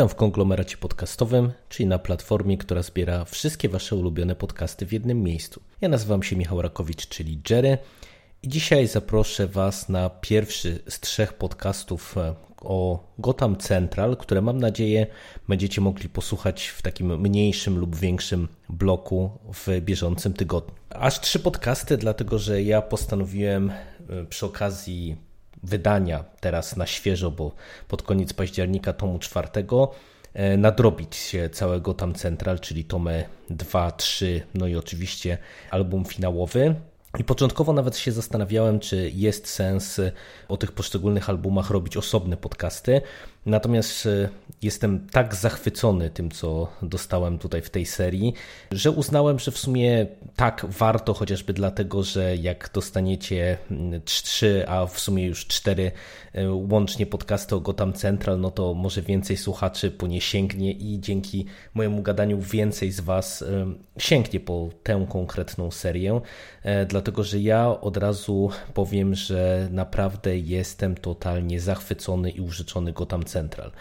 Witam w konglomeracie podcastowym, czyli na platformie, która zbiera wszystkie Wasze ulubione podcasty w jednym miejscu. Ja nazywam się Michał Rakowicz, czyli Jerry i dzisiaj zaproszę Was na pierwszy z trzech podcastów e, o Gotham Central, które mam nadzieję będziecie mogli posłuchać w takim mniejszym lub większym bloku w bieżącym tygodniu. Aż trzy podcasty, dlatego że ja postanowiłem e, przy okazji wydania teraz na świeżo, bo pod koniec października tomu czwartego e, nadrobić się całego tam Central, czyli tomy 2, 3, no i oczywiście album finałowy. I początkowo nawet się zastanawiałem, czy jest sens o tych poszczególnych albumach robić osobne podcasty. Natomiast e, jestem tak zachwycony tym, co dostałem tutaj w tej serii, że uznałem, że w sumie tak warto, chociażby dlatego, że jak dostaniecie mm, trzy, a w sumie już cztery e, łącznie podcasty o Gotham Central, no to może więcej słuchaczy po nie sięgnie i dzięki mojemu gadaniu więcej z Was e, sięgnie po tę konkretną serię. Dlatego, że ja od razu powiem, że naprawdę jestem totalnie zachwycony i użyczony Gotham Central.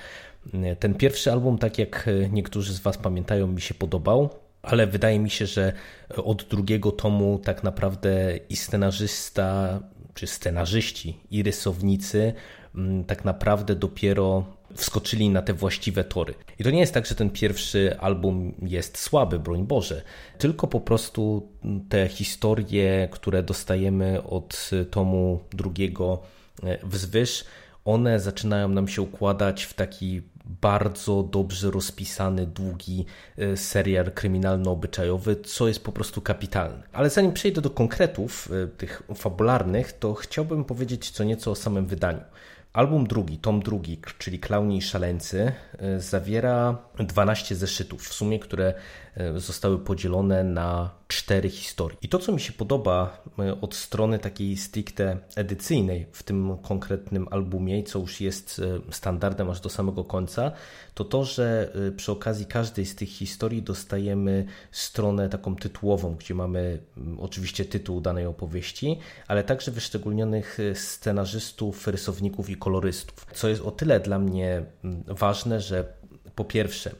Ten pierwszy album, tak jak niektórzy z Was pamiętają, mi się podobał, ale wydaje mi się, że od drugiego tomu tak naprawdę i scenarzysta, czy scenarzyści, i rysownicy mm, tak naprawdę dopiero wskoczyli na te właściwe tory. I to nie jest tak, że ten pierwszy album jest słaby, broń Boże, tylko po prostu te historie, które dostajemy od tomu drugiego e, wzwyż, one zaczynają nam się układać w taki bardzo dobrze rozpisany, długi e, serial kryminalno-obyczajowy, co jest po prostu kapitalne. Ale zanim przejdę do konkretów e, tych fabularnych, to chciałbym powiedzieć co nieco o samym wydaniu. Album drugi, tom drugi, czyli Klauni i Szaleńcy, e, zawiera 12 zeszytów w sumie, które zostały podzielone na cztery historie. I to, co mi się podoba e, od strony takiej stricte edycyjnej w tym konkretnym albumie, co już jest standardem aż do samego końca, to to, że przy okazji każdej z tych historii dostajemy stronę taką tytułową, gdzie mamy oczywiście tytuł danej opowieści, ale także wyszczególnionych scenarzystów, rysowników i kolorystów. Co jest o tyle dla mnie ważne, że po pierwsze, e,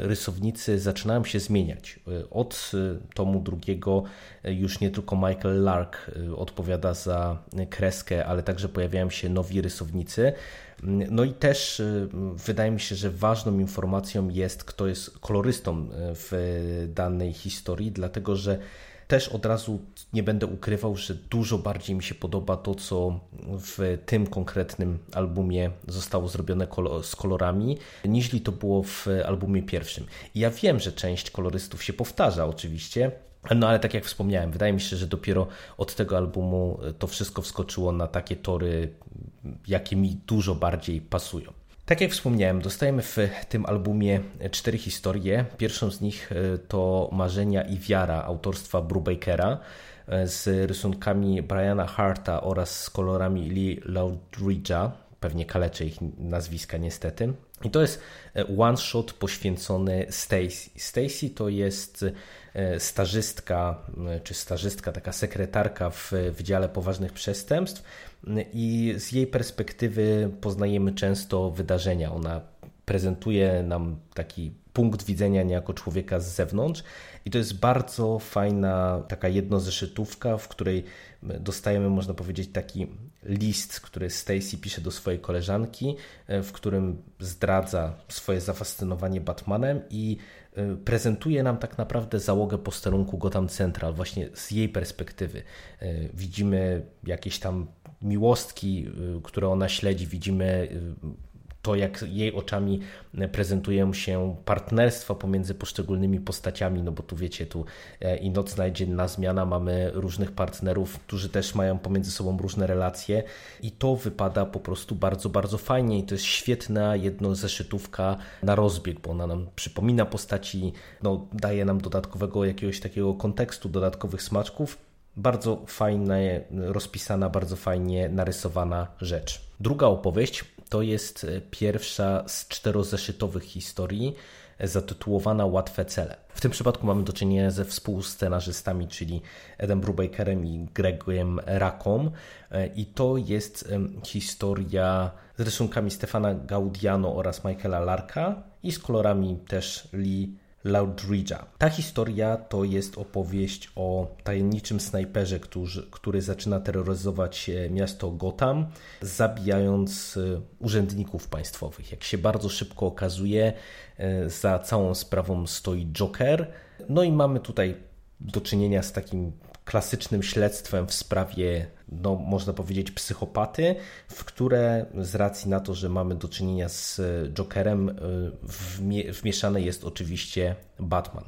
rysownicy zaczynają się zmieniać. E, od e, tomu drugiego już nie tylko Michael Lark odpowiada za kreskę, ale także pojawiają się nowi rysownicy. No i też wydaje mi się, że ważną informacją jest, kto jest kolorystą w danej historii, dlatego że też od razu nie będę ukrywał, że dużo bardziej mi się podoba to, co w tym konkretnym albumie zostało zrobione z kolorami, niż to było w albumie pierwszym. I ja wiem, że część kolorystów się powtarza oczywiście, no ale tak jak wspomniałem, wydaje mi się, że dopiero od tego albumu to wszystko wskoczyło na takie tory, jakie mi dużo bardziej pasują. Tak jak wspomniałem, dostajemy w tym albumie cztery historie. Pierwszą z nich e, to Marzenia i Wiara autorstwa Brubakera e, z rysunkami Briana Harta oraz z kolorami Lee Loudridge'a. Pewnie kaleczę ich nazwiska niestety. I to jest e, one shot poświęcony Stacy. Stacy to jest stażystka, czy stażystka, taka sekretarka w Wydziale Poważnych Przestępstw, i z jej perspektywy poznajemy często wydarzenia. Ona prezentuje nam taki punkt widzenia niejako człowieka z zewnątrz i to jest bardzo fajna taka jednozeszytówka, w której dostajemy, można powiedzieć, taki list, który Stacy pisze do swojej koleżanki, w którym zdradza swoje zafascynowanie Batmanem i e, prezentuje nam tak naprawdę załogę posterunku Gotham Central właśnie z jej perspektywy. E, widzimy jakieś tam miłostki, y, które ona śledzi, widzimy y, to, jak jej oczami prezentują się partnerstwa pomiędzy poszczególnymi postaciami, no bo tu wiecie, tu e, i nocna i dzienna zmiana, mamy różnych partnerów, którzy też mają pomiędzy sobą różne relacje i to wypada po prostu bardzo, bardzo fajnie i to jest świetna jednozeszytówka na rozbieg, bo ona nam przypomina postaci, no, daje nam dodatkowego jakiegoś takiego kontekstu, dodatkowych smaczków, bardzo fajnie rozpisana, bardzo fajnie narysowana rzecz. Druga opowieść to jest e, pierwsza z czterozeszytowych historii e, zatytułowana Łatwe cele. W tym przypadku mamy do czynienia ze współscenarzystami, czyli Edem Brubakerem i Gregiem Raką e, i to jest historia z rysunkami Stefana Gaudiano oraz Michaela Larka i z kolorami też Lee Loudridge'a. Ta historia to jest opowieść o tajemniczym snajperze, który, który zaczyna terroryzować e, miasto Gotham, zabijając e, urzędników państwowych. Jak się bardzo szybko okazuje, e, za całą sprawą stoi Joker. No i mamy tutaj do czynienia z takim klasycznym śledztwem w sprawie, no, można powiedzieć, psychopaty, w które z racji na to, że mamy do czynienia z Jokerem, y, wmieszany jest oczywiście Batman.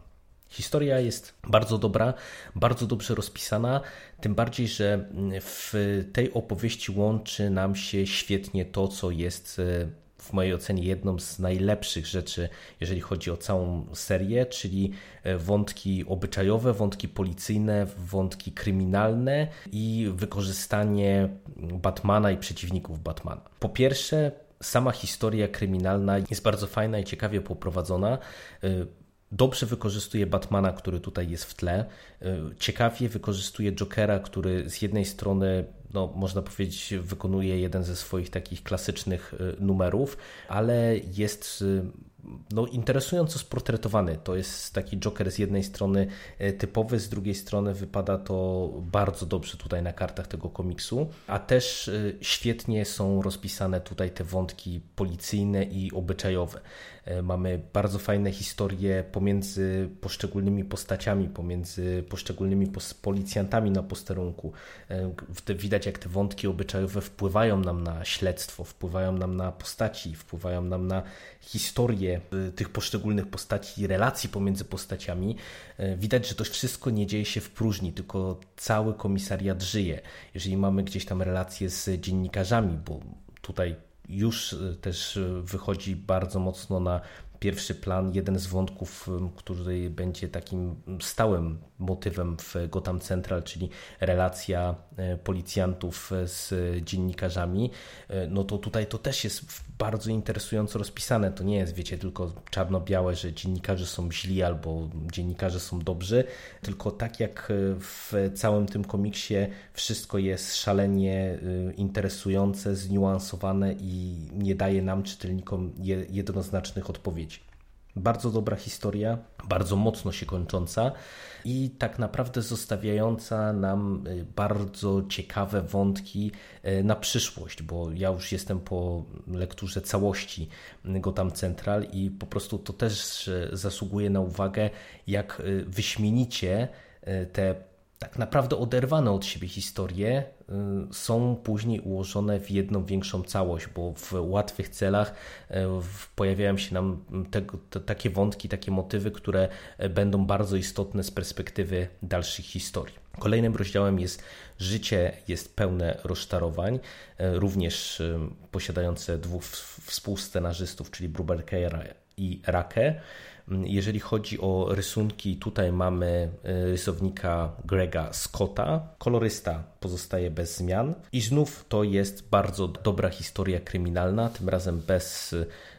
Historia jest bardzo dobra, bardzo dobrze rozpisana, tym bardziej, że w tej opowieści łączy nam się świetnie to, co jest y, w mojej ocenie jedną z najlepszych rzeczy, jeżeli chodzi o całą serię, czyli e, wątki obyczajowe, wątki policyjne, wątki kryminalne i wykorzystanie Batmana i przeciwników Batmana. Po pierwsze, sama historia kryminalna jest bardzo fajna i ciekawie poprowadzona. E, dobrze wykorzystuje Batmana, który tutaj jest w tle. E, ciekawie wykorzystuje Jokera, który z jednej strony no, można powiedzieć, wykonuje jeden ze swoich takich klasycznych y, numerów, ale jest y, no, interesująco sportretowany. To jest taki Joker z jednej strony y, typowy, z drugiej strony wypada to bardzo dobrze tutaj na kartach tego komiksu, a też świetnie są rozpisane tutaj te wątki policyjne i obyczajowe. E, mamy bardzo fajne historie pomiędzy poszczególnymi postaciami, pomiędzy poszczególnymi policjantami na posterunku. E, widać, jak te wątki obyczajowe wpływają nam na śledztwo, wpływają nam na postaci, wpływają nam na historię e, tych poszczególnych postaci, relacji pomiędzy postaciami. Widać, że to wszystko nie dzieje się w próżni, tylko cały komisariat żyje. Jeżeli mamy gdzieś tam relacje z dziennikarzami, bo tutaj już e, też e, wychodzi bardzo mocno na pierwszy plan jeden z wątków, który będzie takim stałym motywem w Gotham Central, czyli relacja e, policjantów z dziennikarzami, no to tutaj to też jest bardzo interesująco rozpisane. To nie jest, wiecie, tylko czarno-białe, że dziennikarze są źli albo dziennikarze są dobrzy, tylko tak jak w całym tym komiksie wszystko jest szalenie interesujące, zniuansowane i nie daje nam, czytelnikom, jednoznacznych odpowiedzi. Bardzo dobra historia, bardzo mocno się kończąca i tak naprawdę zostawiająca nam y, bardzo ciekawe wątki y, na przyszłość, bo ja już jestem po lekturze całości Gotham Central i po prostu to też y, zasługuje na uwagę, jak wyśmienicie te tak naprawdę oderwane od siebie historie y, są później ułożone w jedną większą całość, bo w łatwych celach y, pojawiają się nam te, te, takie wątki, takie motywy, które y, będą bardzo istotne z perspektywy dalszych historii. Kolejnym rozdziałem jest Życie jest pełne rozczarowań, również posiadające dwóch współscenarzystów, czyli Brubaker'a i Rakę. Jeżeli chodzi o rysunki, tutaj mamy e, rysownika Grega Scotta. Kolorysta pozostaje bez zmian. I znów to jest bardzo dobra historia kryminalna, tym razem bez,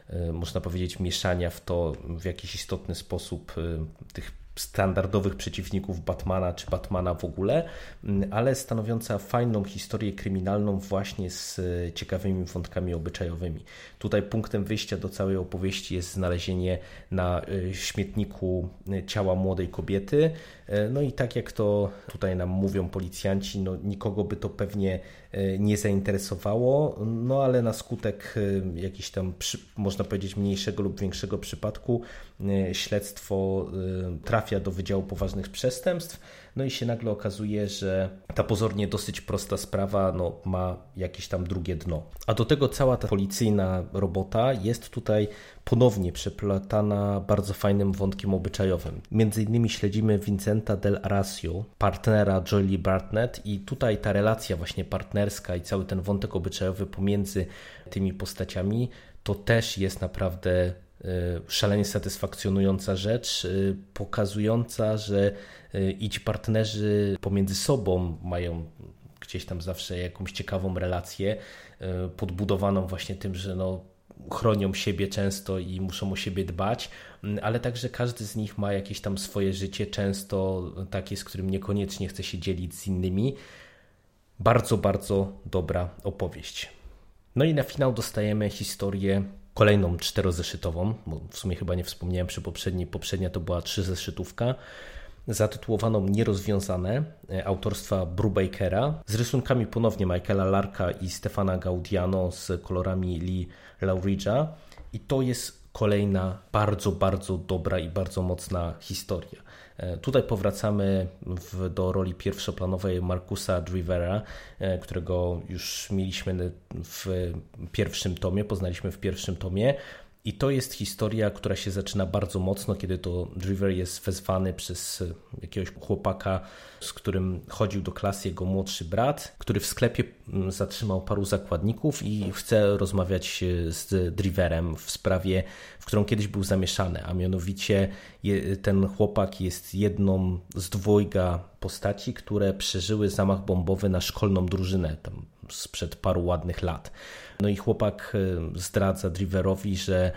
e, można powiedzieć, mieszania w to w jakiś istotny sposób e, tych standardowych przeciwników Batmana czy Batmana w ogóle, mm, ale stanowiąca fajną historię kryminalną właśnie z e, ciekawymi wątkami obyczajowymi. Tutaj punktem wyjścia do całej opowieści jest znalezienie na e, śmietniku e, ciała młodej kobiety. No i tak jak to tutaj nam mówią policjanci, no nikogo by to pewnie nie zainteresowało, no ale na skutek jakiś tam, można powiedzieć, mniejszego lub większego przypadku śledztwo trafia trafia do Wydziału Poważnych Przestępstw, no i się nagle okazuje, że ta pozornie dosyć prosta sprawa no, ma jakieś tam drugie dno. A do tego cała ta policyjna robota jest tutaj ponownie przeplatana bardzo fajnym wątkiem obyczajowym. Między innymi śledzimy Vincenta del Arasio, partnera Jolie Bartnett i tutaj ta relacja właśnie partnerska i cały ten wątek obyczajowy pomiędzy tymi postaciami to też jest naprawdę szalenie satysfakcjonująca rzecz, e, pokazująca, że e, i ci partnerzy pomiędzy sobą mają gdzieś tam zawsze jakąś ciekawą relację, podbudowaną właśnie tym, że no, chronią siebie często i muszą o siebie dbać, ale także każdy z nich ma jakieś tam swoje życie, często takie, z którym niekoniecznie chce się dzielić z innymi. Bardzo, bardzo dobra opowieść. No i na finał dostajemy historię kolejną czterozeszytową, bo w sumie chyba nie wspomniałem przy poprzedniej, poprzednia to była trzyzeszytówka, zatytułowaną Nierozwiązane e, autorstwa Brubakera. Z rysunkami ponownie Michaela Larka i Stefana Gaudiano z kolorami Lee Lauridge'a i to jest kolejna bardzo, bardzo dobra i bardzo mocna historia. E, tutaj powracamy w, do roli pierwszoplanowej Markusa Drivera, e, którego już mieliśmy w pierwszym tomie, poznaliśmy w pierwszym tomie. I to jest historia, która się zaczyna bardzo mocno, kiedy to Driver jest wezwany przez jakiegoś chłopaka, z którym chodził do klasy jego młodszy brat, który w sklepie mm, zatrzymał paru zakładników i chce rozmawiać z Driverem w sprawie, w którą kiedyś był zamieszany, a mianowicie ten chłopak jest jedną z dwojga postaci, które przeżyły zamach bombowy na szkolną drużynę tam sprzed paru ładnych lat. No i chłopak e, zdradza Driverowi, że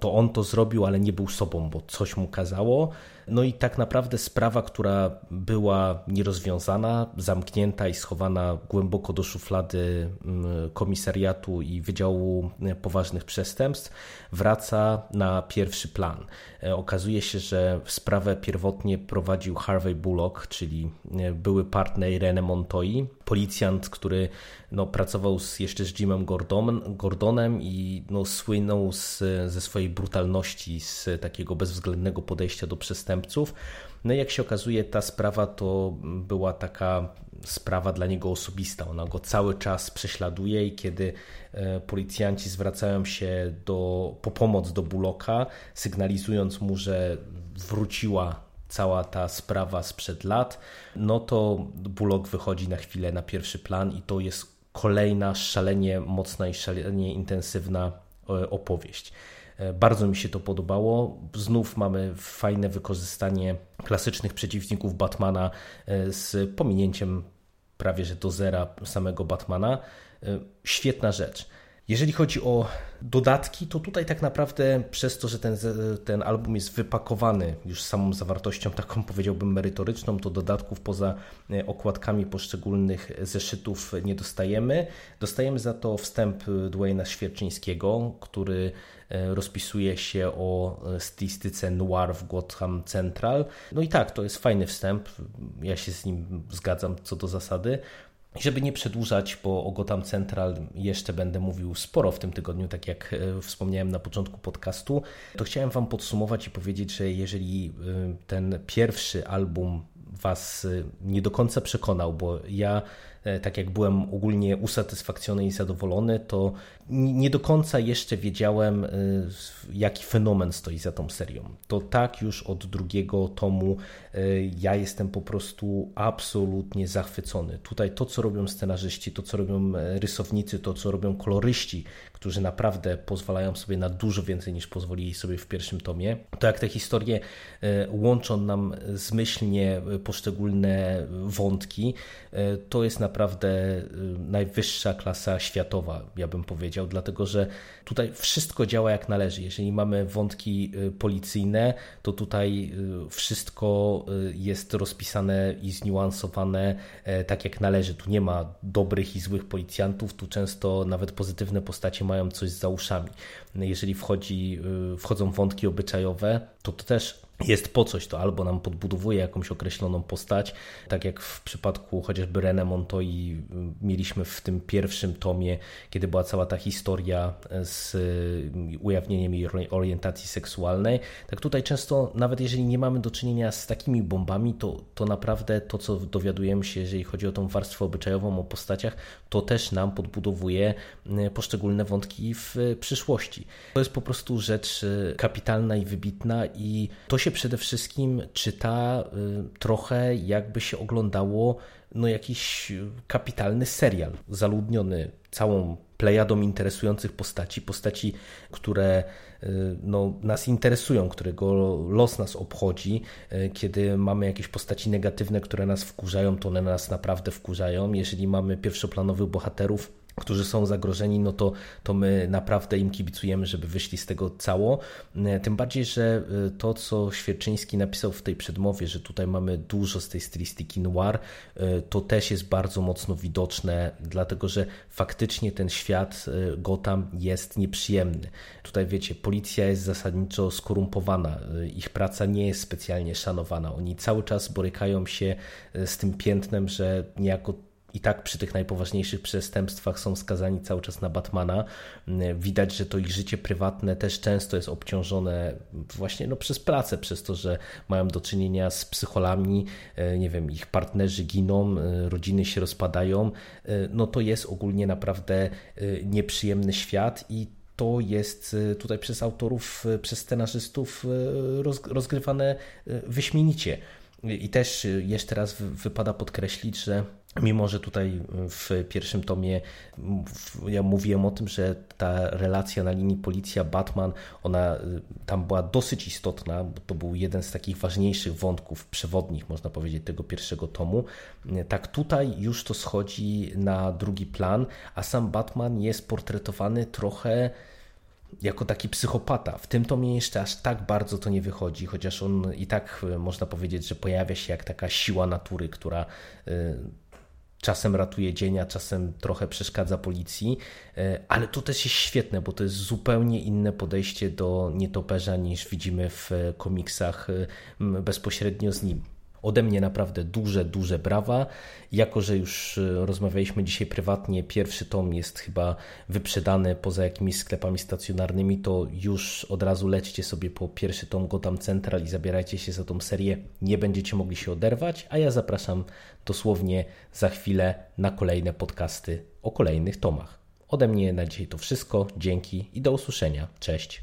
to on to zrobił, ale nie był sobą, bo coś mu kazało. No i tak naprawdę sprawa, która była nierozwiązana, zamknięta i schowana głęboko do szuflady mm, komisariatu i Wydziału Poważnych Przestępstw, wraca na pierwszy plan. E, okazuje się, że sprawę pierwotnie prowadził Harvey Bullock, czyli e, były partner Irene Montoyi, policjant, który no, pracował z, jeszcze z Jimem Gordon, Gordonem i no, słynął z, ze swojej brutalności, z takiego bezwzględnego podejścia do przestępców. No i jak się okazuje, ta sprawa to była taka sprawa dla niego osobista. Ona go cały czas prześladuje i kiedy e, policjanci zwracają się do, po pomoc do Buloka, sygnalizując mu, że wróciła cała ta sprawa sprzed lat, no to Bullock wychodzi na chwilę na pierwszy plan i to jest kolejna szalenie mocna i szalenie intensywna opowieść. E, bardzo mi się to podobało. Znów mamy fajne wykorzystanie klasycznych przeciwników Batmana e, z pominięciem prawie że do zera samego Batmana. Świetna rzecz. Jeżeli chodzi o dodatki, to tutaj tak naprawdę przez to, że ten, ten album jest wypakowany już samą zawartością, taką powiedziałbym merytoryczną, to dodatków poza e, okładkami poszczególnych zeszytów nie dostajemy. Dostajemy za to wstęp Dwayna Świerczyńskiego, który e, rozpisuje się o e, stylistyce noir w Gotham Central. No i tak, to jest fajny wstęp, ja się z nim zgadzam co do zasady. Żeby nie przedłużać, bo o Gotham Central jeszcze będę mówił sporo w tym tygodniu, tak jak e, wspomniałem na początku podcastu, to chciałem Wam podsumować i powiedzieć, że jeżeli e, ten pierwszy album Was e, nie do końca przekonał, bo ja tak jak byłem ogólnie usatysfakcjonowany i zadowolony, to nie do końca jeszcze wiedziałem, e, jaki fenomen stoi za tą serią. To tak już od drugiego tomu e, ja jestem po prostu absolutnie zachwycony. Tutaj to, co robią scenarzyści, to, co robią rysownicy, to, co robią koloryści, którzy naprawdę pozwalają sobie na dużo więcej niż pozwolili sobie w pierwszym tomie, to jak te historie łączą nam zmyślnie poszczególne wątki, to jest naprawdę naprawdę y, najwyższa klasa światowa, ja bym powiedział, dlatego że tutaj wszystko działa jak należy. Jeżeli mamy wątki y, policyjne, to tutaj y, wszystko jest rozpisane i zniuansowane e, tak jak należy. Tu nie ma dobrych i złych policjantów, tu często nawet pozytywne postacie mają coś za uszami. Jeżeli wchodzi, wchodzą wątki obyczajowe, to to też jest po coś, to albo nam podbudowuje jakąś określoną postać, tak jak w przypadku chociażby René Montoyi mieliśmy w tym pierwszym tomie, kiedy była cała ta historia z ujawnieniem jej orientacji seksualnej. Tak tutaj często, nawet jeżeli nie mamy do czynienia z takimi bombami, to, to naprawdę to, co dowiadujemy się, jeżeli chodzi o tą warstwę obyczajową, o postaciach, to też nam podbudowuje poszczególne wątki w przyszłości. To jest po prostu rzecz kapitalna i wybitna i to się przede wszystkim czyta y, trochę jakby się oglądało no jakiś kapitalny serial zaludniony całą plejadą interesujących postaci, postaci, które y, no, nas interesują, którego los nas obchodzi. Y, kiedy mamy jakieś postaci negatywne, które nas wkurzają, to one nas naprawdę wkurzają. Jeżeli mamy pierwszoplanowych bohaterów, którzy są zagrożeni, no to, to my naprawdę im kibicujemy, żeby wyszli z tego cało. E, tym bardziej, że e, to, co Świerczyński napisał w tej przedmowie, że tutaj mamy dużo z tej stylistyki noir, e, to też jest bardzo mocno widoczne, dlatego że faktycznie ten świat Gotham jest nieprzyjemny. Tutaj wiecie, policja jest zasadniczo skorumpowana, ich praca nie jest specjalnie szanowana. Oni cały czas borykają się z tym piętnem, że niejako i tak przy tych najpoważniejszych przestępstwach są skazani cały czas na Batmana. Widać, że to ich życie prywatne też często jest obciążone właśnie no, przez pracę, przez to, że mają do czynienia z psycholami, e, nie wiem, ich partnerzy giną, e, rodziny się rozpadają. E, no to jest ogólnie naprawdę nieprzyjemny świat i to jest tutaj przez autorów, przez scenarzystów rozgrywane wyśmienicie. I też jeszcze raz wypada podkreślić, że Mimo, że tutaj w pierwszym tomie ja mówiłem o tym, że ta relacja na linii policja-Batman, ona y, tam była dosyć istotna, bo to był jeden z takich ważniejszych wątków przewodnich, można powiedzieć, tego pierwszego tomu. Tak tutaj już to schodzi na drugi plan, a sam Batman jest portretowany trochę jako taki psychopata. W tym tomie jeszcze aż tak bardzo to nie wychodzi, chociaż on i tak y, można powiedzieć, że pojawia się jak taka siła natury, która y, czasem ratuje dzień, a czasem trochę przeszkadza policji, e, ale to też jest świetne, bo to jest zupełnie inne podejście do nietoperza niż widzimy w komiksach bezpośrednio z nim. Ode mnie naprawdę duże, duże brawa. Jako, że już e, rozmawialiśmy dzisiaj prywatnie, pierwszy tom jest chyba wyprzedany poza jakimiś sklepami stacjonarnymi, to już od razu lećcie sobie po pierwszy tom Gotham Central i zabierajcie się za tą serię. Nie będziecie mogli się oderwać, a ja zapraszam dosłownie za chwilę na kolejne podcasty o kolejnych tomach. Ode mnie na dzisiaj to wszystko. Dzięki i do usłyszenia. Cześć.